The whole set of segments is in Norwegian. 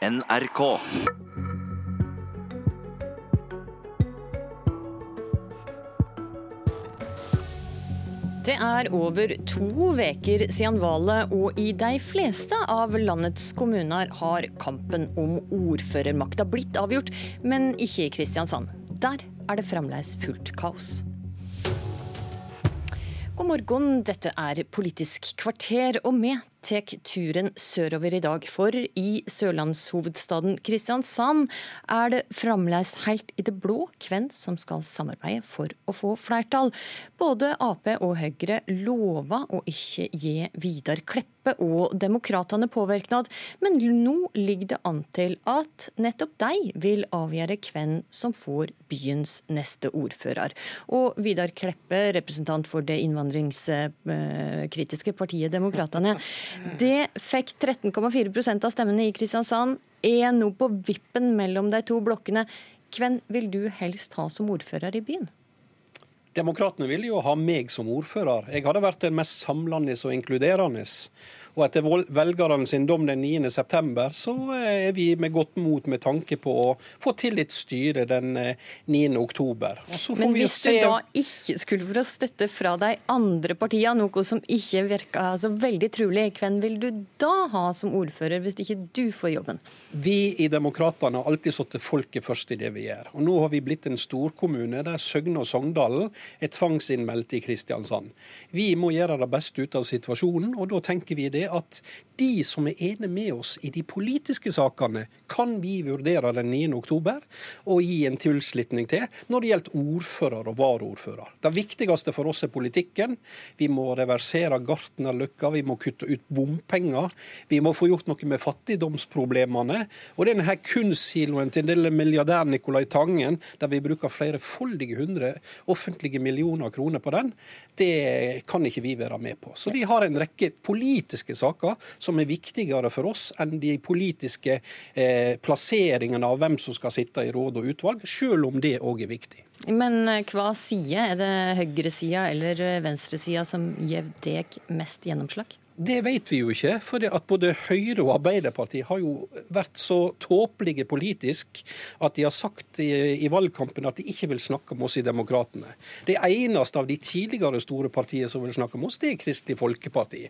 NRK. Det er over to uker siden valget, og i de fleste av landets kommuner har kampen om ordførermakta blitt avgjort, men ikke i Kristiansand. Der er det fremdeles fullt kaos. God morgen, dette er Politisk kvarter, og vi tar turen sørover i dag. For i sørlandshovedstaden Kristiansand er det fremdeles helt i det blå hvem som skal samarbeide for å få flertall. Både Ap og Høyre lover å ikke gi Vidar Kleppe og Demokratene påvirknad, men nå ligger det an til at nettopp de vil avgjøre hvem som får byens neste ordfører. Og Vidar Kleppe, representant for det innvandringskritiske partiet Demokratene. Det fikk 13,4% av stemmene i Kristiansand, er nå på vippen mellom de to blokkene. Hvem vil du helst ha som ordfører i byen? Demokratene ville jo ha meg som ordfører. Jeg hadde vært den mest samlende og inkluderende. Og etter velgerne sin dom den 9.9, så eh, er vi med godt mot med tanke på å få til et styre den 9.10. Eh, Men hvis se... du da ikke skulle få støtte fra de andre partiene, noe som ikke virker så veldig trolig, hvem vil du da ha som ordfører, hvis ikke du får jobben? Vi i Demokratene har alltid satt folket først i det vi gjør. Og nå har vi blitt en storkommune der Søgne og Sogndalen er tvangsinnmeldt i Kristiansand. Vi må gjøre det beste ut av situasjonen, og da tenker vi det at de som er enige med oss i de politiske sakene, kan vi vurdere den 9. oktober og gi en tilslutning til når det gjelder ordfører og varaordfører. Det viktigste for oss er politikken. Vi må reversere Gartnerløkka, vi må kutte ut bompenger. Vi må få gjort noe med fattigdomsproblemene. Og denne kunstsiloen til den milliardær Nicolai Tangen, der vi bruker flere foldige hundre offentlige offentlige millioner kroner på den, det kan ikke vi være med på. Så vi har en rekke politiske saker som er viktigere for oss enn de politiske eh, plasseringene av hvem som skal sitte i råd og utvalg, selv om det òg er viktig. Men eh, hva side? Er det høyresida eller venstresida som gir deg mest gjennomslag? Det vet vi jo ikke. For at både Høyre og Arbeiderpartiet har jo vært så tåpelige politisk at de har sagt i, i, valgkampen at de ikke vil snakke om oss i Demokratene. Det eneste av de tidligere store partiene som vil snakke om oss, det er Kristelig Folkeparti.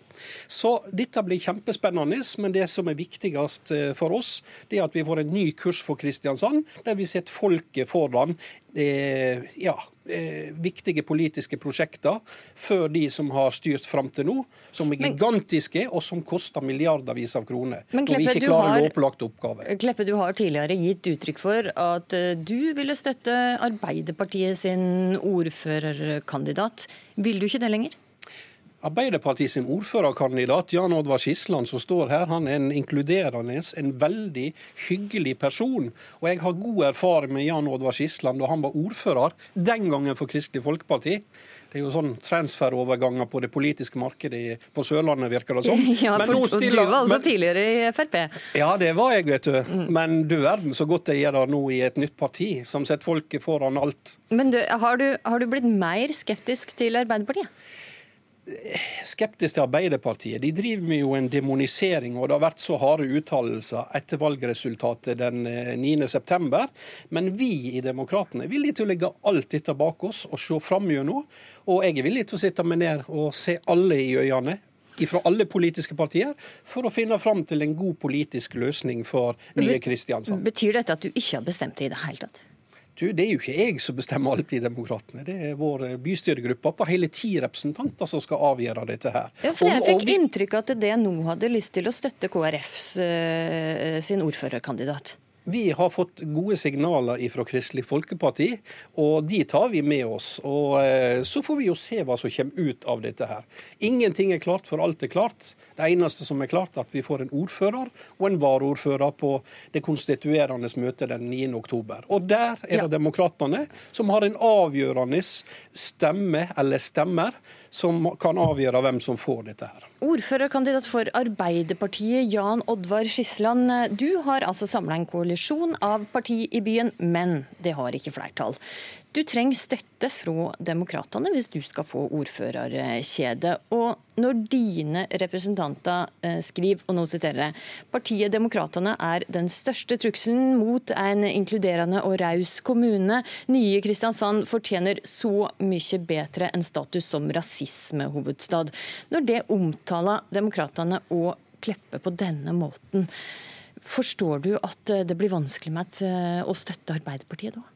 Så dette blir kjempespennende, men det som er viktigst eh, for oss, det er at vi får en ny kurs for Kristiansand, der vi setter folket foran eh, ja, eh, viktige politiske prosjekter før de som har styrt fram til nå, som er gigantiske og som koster milliardervis av kroner. Men Kleppe, når vi ikke klarer har, lovpålagte oppgaver. Kleppe, du har tidligere gitt uttrykk for at eh, du ville støtte Arbeiderpartiet sin ordførerkandidat. Vil du ikke det lenger? Arbeiderpartiet sin ordførerkandidat Jan Oddvar Skisland som står her, han er en inkluderende, en veldig hyggelig person. Og jeg har god erfaring med Jan Oddvar Skisland da han var ordfører, den gangen for Kristelig Folkeparti. Det er jo sånn transferoverganger på det politiske markedet på Sørlandet, virker det som. Ja, for stiller, du var også men, tidligere i Frp? Ja, det var jeg, vet du. Mm. Men du verden så godt jeg gjør det nå i et nytt parti, som setter folket foran alt. Men du, har, du, har du blitt mer skeptisk til Arbeiderpartiet? Skeptisk til Arbeiderpartiet. De driver med jo en demonisering, og det har vært så harde uttalelser etter valgresultatet den 9.9. Eh, Men vi i Demokratene er villige til å legge alt dette bak oss og se fram gjennom. Og jeg er villig til å sitte meg ned og se alle i øynene fra alle politiske partier for å finne fram til en god politisk løsning for nye Kristiansand. Betyr dette at du ikke har bestemt det i det hele tatt? Du, Det er jo ikke jeg som bestemmer alt i Demokratene. Det er vår bystyregruppe på hele ti representanter som skal avgjøre dette her. Ja, for Jeg fikk inntrykk av at det nå hadde lyst til å støtte KrFs uh, sin ordførerkandidat. Vi har fått gode signaler fra Kristelig Folkeparti, og de tar vi med oss. Og eh, Så får vi jo se hva som kommer ut av dette her. Ingenting er klart for alt er klart. Det eneste som er klart, er at vi får en ordfører og en varaordfører på det konstituerende møtet den 9. oktober. Og der er det ja. Demokratene som har en avgjørende stemme, eller stemmer, som kan avgjøre hvem som får dette her. Ordførerkandidat for Arbeiderpartiet, Jan Oddvar Skisland. Du har altså samla en koalisjon av parti i byen, men det har ikke flertall. Du trenger støtte fra Demokratene hvis du skal få ordførerkjedet. Og når dine representanter eh, skriver, og nå siterer jeg, partiet Demokratene er den største trusselen mot en inkluderende og raus kommune. Nye Kristiansand fortjener så mye bedre enn status som rasismehovedstad. Når det omtaler Demokratene og Kleppe på denne måten, forstår du at det blir vanskelig med eh, å støtte Arbeiderpartiet da?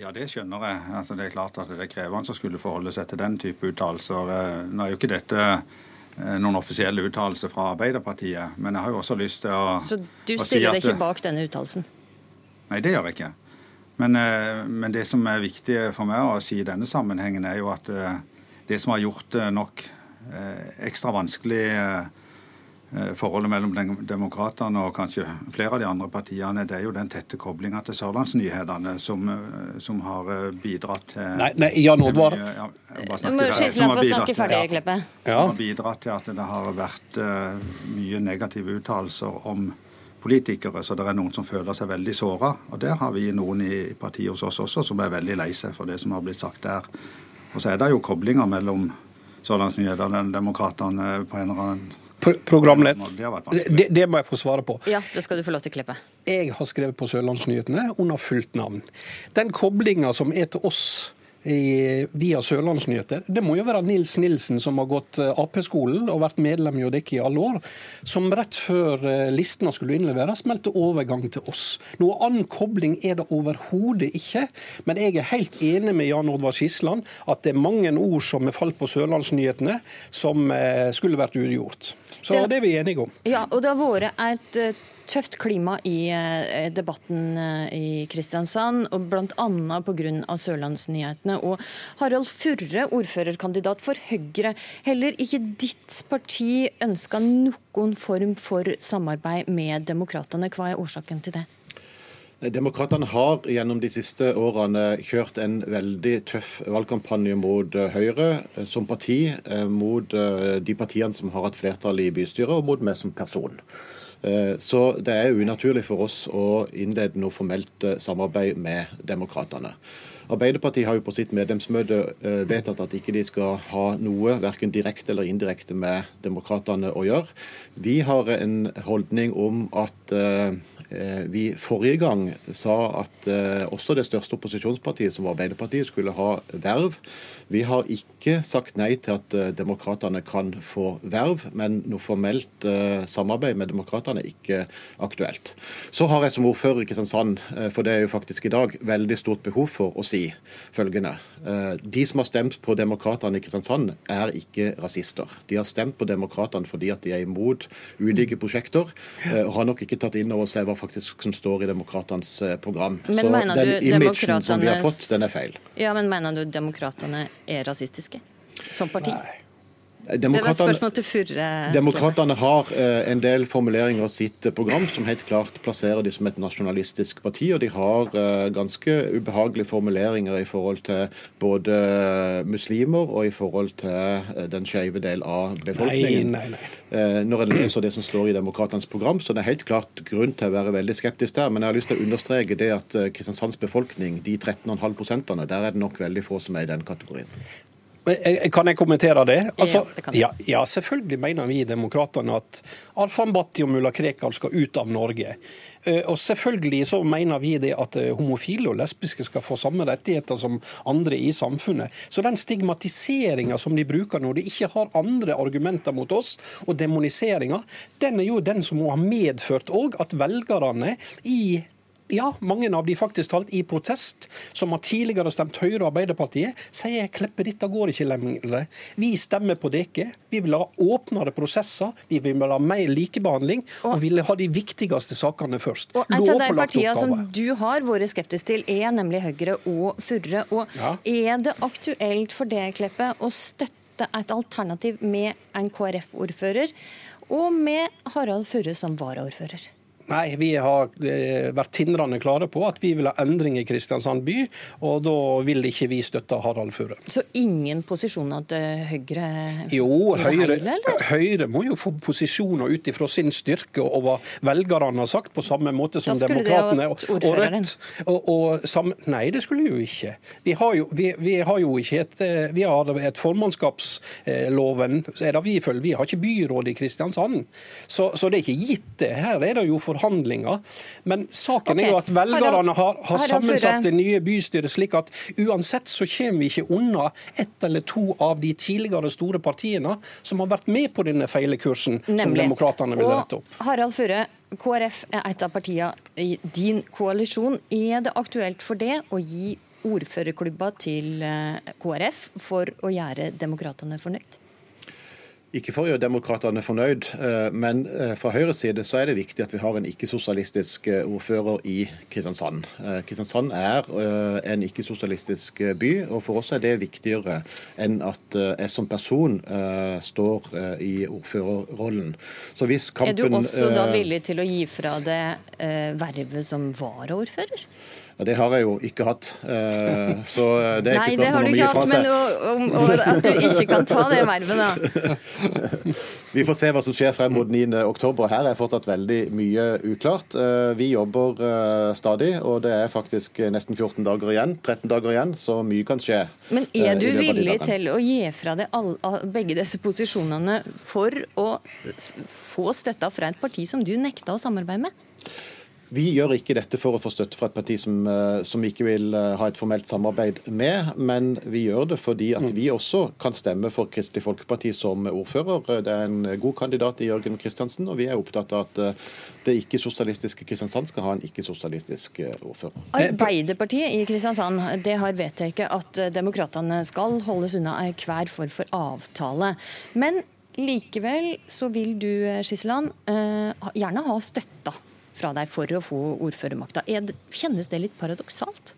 Ja, det skjønner jeg. Altså, det er klart at det er krevende å skulle forholde seg til den type uttalelser. Eh, nå er jo ikke dette eh, noen offisielle uttalelser fra Arbeiderpartiet, men jeg har jo også lyst til å si at Så du stiller si deg ikke bak denne uttalelsen? Nei, det gjør jeg ikke. Men, eh, men, det som er viktig for meg å si i denne sammenhengen, er jo at det som har gjort det nok ekstra vanskelig forholdet mellom Demokratene og kanskje flere av de andre partiene, det er jo den tette koblinga til Sørlandsnyhetene som, eh, som, har eh, bidratt til Nei, nei Jan Oddvar. Ja, som, har bidratt, som har bidratt til at det har vært mye negative uttalelser om politikere, så det er noen som føler seg veldig såra. Og der har vi noen i partiet hos oss også som er veldig lei seg for det som har blitt sagt der. Og så er det jo koblinger mellom Sørlandsnyhetene og Demokratene på en eller annen programleder. Det, det, må jeg få svare på. Ja, det skal du få lov til å klippe. Jeg har skrevet på Sørlandsnyhetene under fullt navn. Den koblinga som er til oss i, via Sørlandsnyheter. Det må jo være Nils Nilsen, som har gått eh, Ap-skolen og vært medlem i Odekke i alle år, som rett før eh, listene skulle innleveres, meldte overgang til oss. Noe annen kobling er det overhodet ikke. Men jeg er helt enig med Jan Oddvar Skisland at det er mange ord som er falt på Sørlandsnyhetene, som eh, skulle vært ugjort. Så det, det er vi enige om. Ja, og det har vært et tøft klima i debatten i Kristiansand, og bl.a. pga. Sørlandsnyhetene. Og Harald Furre, ordførerkandidat for Høyre. Heller ikke ditt parti ønska noen form for samarbeid med Demokratene. Hva er årsaken til det? Demokratene har gjennom de siste årene kjørt en veldig tøff valgkampanje mot eh, Høyre som parti, mot de partiene som har hatt flertall i bystyret, og mot meg som person. Eh, så det er unaturlig for oss å innlede noe formelt eh, samarbeid med demokratene. Arbeiderpartiet har jo på sitt medlemsmøte eh, vedtatt at ikke de skal ha noe verken direkte eller indirekte med demokratene å gjøre. Vi har en holdning om at vi forrige gang sa at også det største opposisjonspartiet, som var Arbeiderpartiet, skulle ha verv. Vi har ikke sagt nei til at demokratene kan få verv, men noe formelt samarbeid med demokratene er ikke aktuelt. Så har jeg som ordfører i Kristiansand, for det er jo faktisk i dag, veldig stort behov for å si følgende. De som har stemt på demokratene i Kristiansand, er ikke rasister. De har stemt på demokratene fordi at de er imot ulike prosjekter, og har nok ikke tatt inn over seg hva faktisk som står i demokratenes program. Men Så den imagen som vi har fått, den er feil. Ja, men mener du demokratene er rasistiske som parti? Nei. Demokratene, demokratene har eh, en del formuleringer i sitt program som helt klart plasserer de som et nasjonalistisk parti. Og de har eh, ganske ubehagelige formuleringer i forhold til både muslimer og i forhold til eh, den skeive del av befolkningen. Nei, nei, nei. Når en leser det som står i Demokratenes program, så det er helt klart grunn til å være veldig skeptisk der. Men jeg har lyst til å understreke det at Kristiansands befolkning, de 13,5 der er det nok veldig få som er i den kategorien. Kan jeg kommentere det? Altså, ja, ja, selvfølgelig mener vi demokratene at Arfan Bhatti og mulla Krekar skal ut av Norge. Eh, og selvfølgelig så mener vi det at eh, homofile og lesbiske skal få samme rettigheter som andre i samfunnet. Så den stigmatiseringa som de bruker når de ikke har andre argumenter mot oss, og demoniseringa, den er jo den som må ha medført òg at velgerne i ja, mange av de faktisk talt i protest, som har tidligere stemt Høyre og Arbeiderpartiet, sier Kleppe dette går ikke lenger. Vi stemmer på dere. Vi vil ha åpnere prosesser, vi vil ha mer likebehandling, og, og vil ha de viktigste sakene først. Og Et av de partiene som du har vært skeptisk til, er nemlig Høyre og Furre. Og ja. Er det aktuelt for deg, Kleppe, å støtte et alternativ med en KrF-ordfører, og med Harald Furre som varaordfører? Nei, vi har eh, vært tindrende klare på at vi vil ha endring i Kristiansand by, og da vil ikke vi støtte Harald Furre. Så ingen posisjoner til Høyre? Jo, Høyre, Høyre må jo få posisjoner ut ifra sin styrke og hva velgerne har sagt, på samme måte som Demokratene og, og Rødt. Og, og, sam, nei, det skulle jo ikke. Vi har jo, vi, vi har jo ikke et, eh, vi har et formannskapsloven, er det vi følger. Vi har ikke byråd i Kristiansand. Så, så det er ikke gitt, det. Her er det jo for forhandlinger. Men saken okay. er jo at velgerne har, har sammensatt det nye bystyret slik at uansett så kommer vi ikke unna ett eller to av de tidligere store partiene som har vært med på denne feilekursen som demokratene vil rette opp. Harald Fure, KrF er et av partiene i din koalisjon. Er det aktuelt for det å gi ordførerklubba til eh, KrF for å gjøre demokratene fornøyd? Ikke for å gjøre demokratene fornøyd, eh, men eh, fra Høyres side så er det viktig at vi har en ikke-sosialistisk eh, ordfører i Kristiansand. Kristiansand er en ikke-sosialistisk by, og for oss er det viktigere enn at jeg som person står i ordførerrollen. Kampen Er du også da villig til å gi fra deg vervet som varaordfører? Ja, Det har jeg jo ikke hatt. Eh, så det er Nei, ikke spørsmål om å gi fra seg. Men og, og at du ikke kan ta det vervet, da. Vi får se hva som skjer frem mot 9.10. Her er fortsatt veldig mye uklart. Eh, vi jobber eh, stadig, og det er faktisk nesten 14 dager igjen. 13 dager igjen, så mye kan skje. Men er du villig til å gi fra deg begge disse posisjonene for å få støtta fra et parti som du nekta å samarbeide med? Vi gjør ikke dette for å få støtte fra et parti som, eh, som ikke vil eh, ha et formelt samarbeid med, men vi gjør det fordi at vi også kan stemme for Kristelig Folkeparti som ordfører. Det er en god kandidat i Jørgen Kristiansen, og vi er opptatt av at eh, det ikke-sosialistiske Kristiansand skal ha en ikke-sosialistisk ordfører. Arbeiderpartiet i Kristiansand det har vedtatt at demokratene skal holdes unna enhver form for avtale. Men likevel så vil du, Skisseland, gjerne ha støtta fra deg for å få ordførermakta. Kjennes det litt paradoksalt?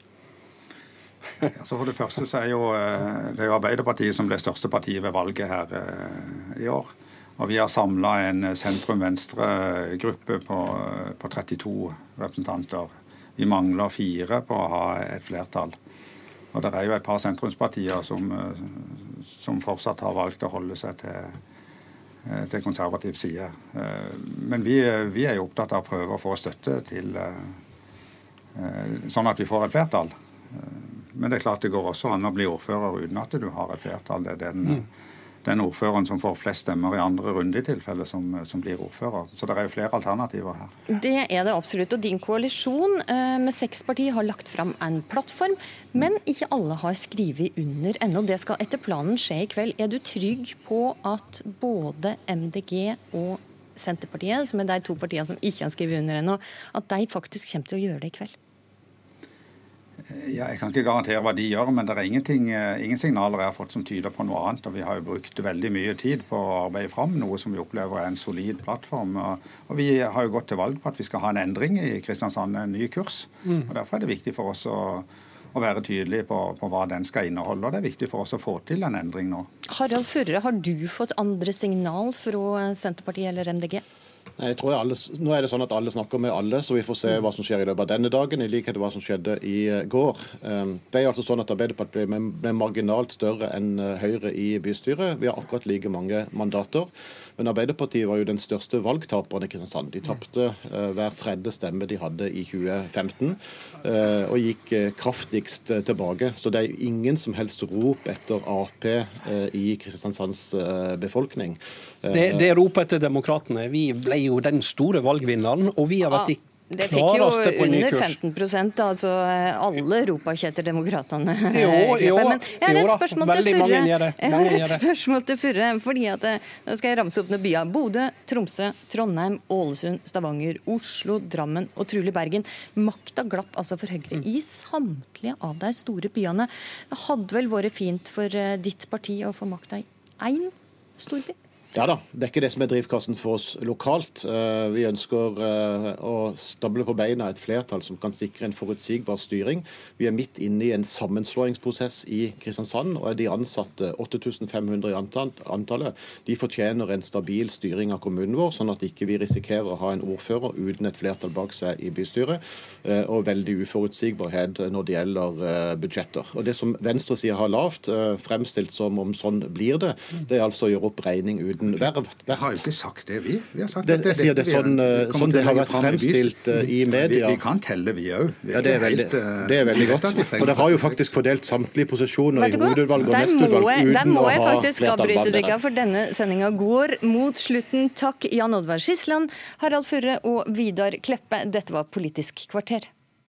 Altså for Det første så er jo, eh, det er jo Arbeiderpartiet som ble største partiet ved valget her eh, i år. Og Vi har samla en sentrum-venstre-gruppe på, på 32 representanter. Vi mangler fire på å ha et flertall. Og Det er jo et par sentrumspartier som, eh, som fortsatt har valgt å holde seg til Eh, til konservativ side. Eh, men vi, vi, er jo opptatt av å prøve å få støtte til eh, sånn at vi får et flertall. Men det er klart det går også an å bli ordfører uten at du har et flertall. Det er den, mm. Den ordføreren som får flest stemmer i andre runde i tilfelle, som, som, blir ordfører. Så det er jo flere alternativer her. Det er det absolutt. Og din koalisjon med seks partier har lagt fram en plattform men ikke alle har skrevet under ennå. Det skal etter planen skje i kveld. Er du trygg på at både MDG og Senterpartiet, som er de to partiene som ikke har skrevet under ennå, at de faktisk kommer til å gjøre det i kveld? Ja, jeg kan ikke garantere hva de gjør, men det er ingenting, ingen signaler jeg har fått som tyder på noe annet. og Vi har jo brukt veldig mye tid på å arbeide fram noe som vi opplever er en solid plattform. Og Vi har jo gått til valg på at vi skal ha en endring i Kristiansand, en ny kurs. Mm. og Derfor er det viktig for oss å å være tydelig på, på, hva den skal inneholde. og Det er viktig for oss å få til en endring nå. Harald Furre, har du fått andre signal fra Senterpartiet eller MDG? Jeg tror alle, nå er det sånn at alle snakker med alle, så vi får se hva som skjer i løpet av denne dagen, i likhet med hva som skjedde i eh, går. Ehm, det er altså sånn at Arbeiderpartiet ble marginalt større enn eh, Høyre i bystyret. Vi har akkurat like mange mandater. Men Arbeiderpartiet var jo den største valgtaperen i Kristiansand. De tapte uh, hver tredje stemme de hadde i 2015, uh, og gikk uh, kraftigst tilbake. Så det er ingen som helst rop etter Ap i Kristiansands befolkning. Det, det er rop etter demokratene. Vi ble jo den store valgvinneren, og vi har vært i det fikk jo under 15 altså alle ropa ikke etter Demokratene. Jo, jo, Men jeg har et spørsmål til Furre. Jeg har et spørsmål til Furre, fordi at eh, Nå skal jeg ramse opp noen byer. Bodø, Tromsø, Trondheim, Ålesund, Stavanger, Oslo, Drammen og trolig Bergen. Makta glapp altså for Høyre i samtlige av de store byene. Det hadde vel vært fint for eh, ditt parti å få makta i én storby? Ja da, det er ikke det som er drivkassen for oss lokalt. Eh, vi ønsker eh, å stable på beina et flertall som kan sikre en forutsigbar styring. Vi er midt inne i en sammenslåingsprosess i Kristiansand, og er de ansatte 8500 i antallet, de fortjener en stabil styring av kommunen vår, sånn at ikke vi risikerer å ha en ordfører uten et flertall bak seg i bystyret, eh, og veldig uforutsigbarhet når det gjelder budsjetter. Og Det som venstresida har lavt, fremstilt som om sånn blir det, det er altså å gjøre opp regning uten uten verv. Vi har jo ikke sagt det, vi. vi har sagt det, det, det, det sånn, eh, sånn det har vært fremstilt eh, i media. Vi, vi, kan telle, vi òg. Ja, det er veldig, eh, det er veldig godt. For dere har jo faktisk fordelt samtlige posisjoner i hovedutvalg og neste utvalg uten å ha flertall Der må jeg faktisk avbryte dere, for denne sendinga går mot slutten. Takk Jan Oddvar Skisland, Harald Furre og Vidar Kleppe. Dette var Politisk kvarter.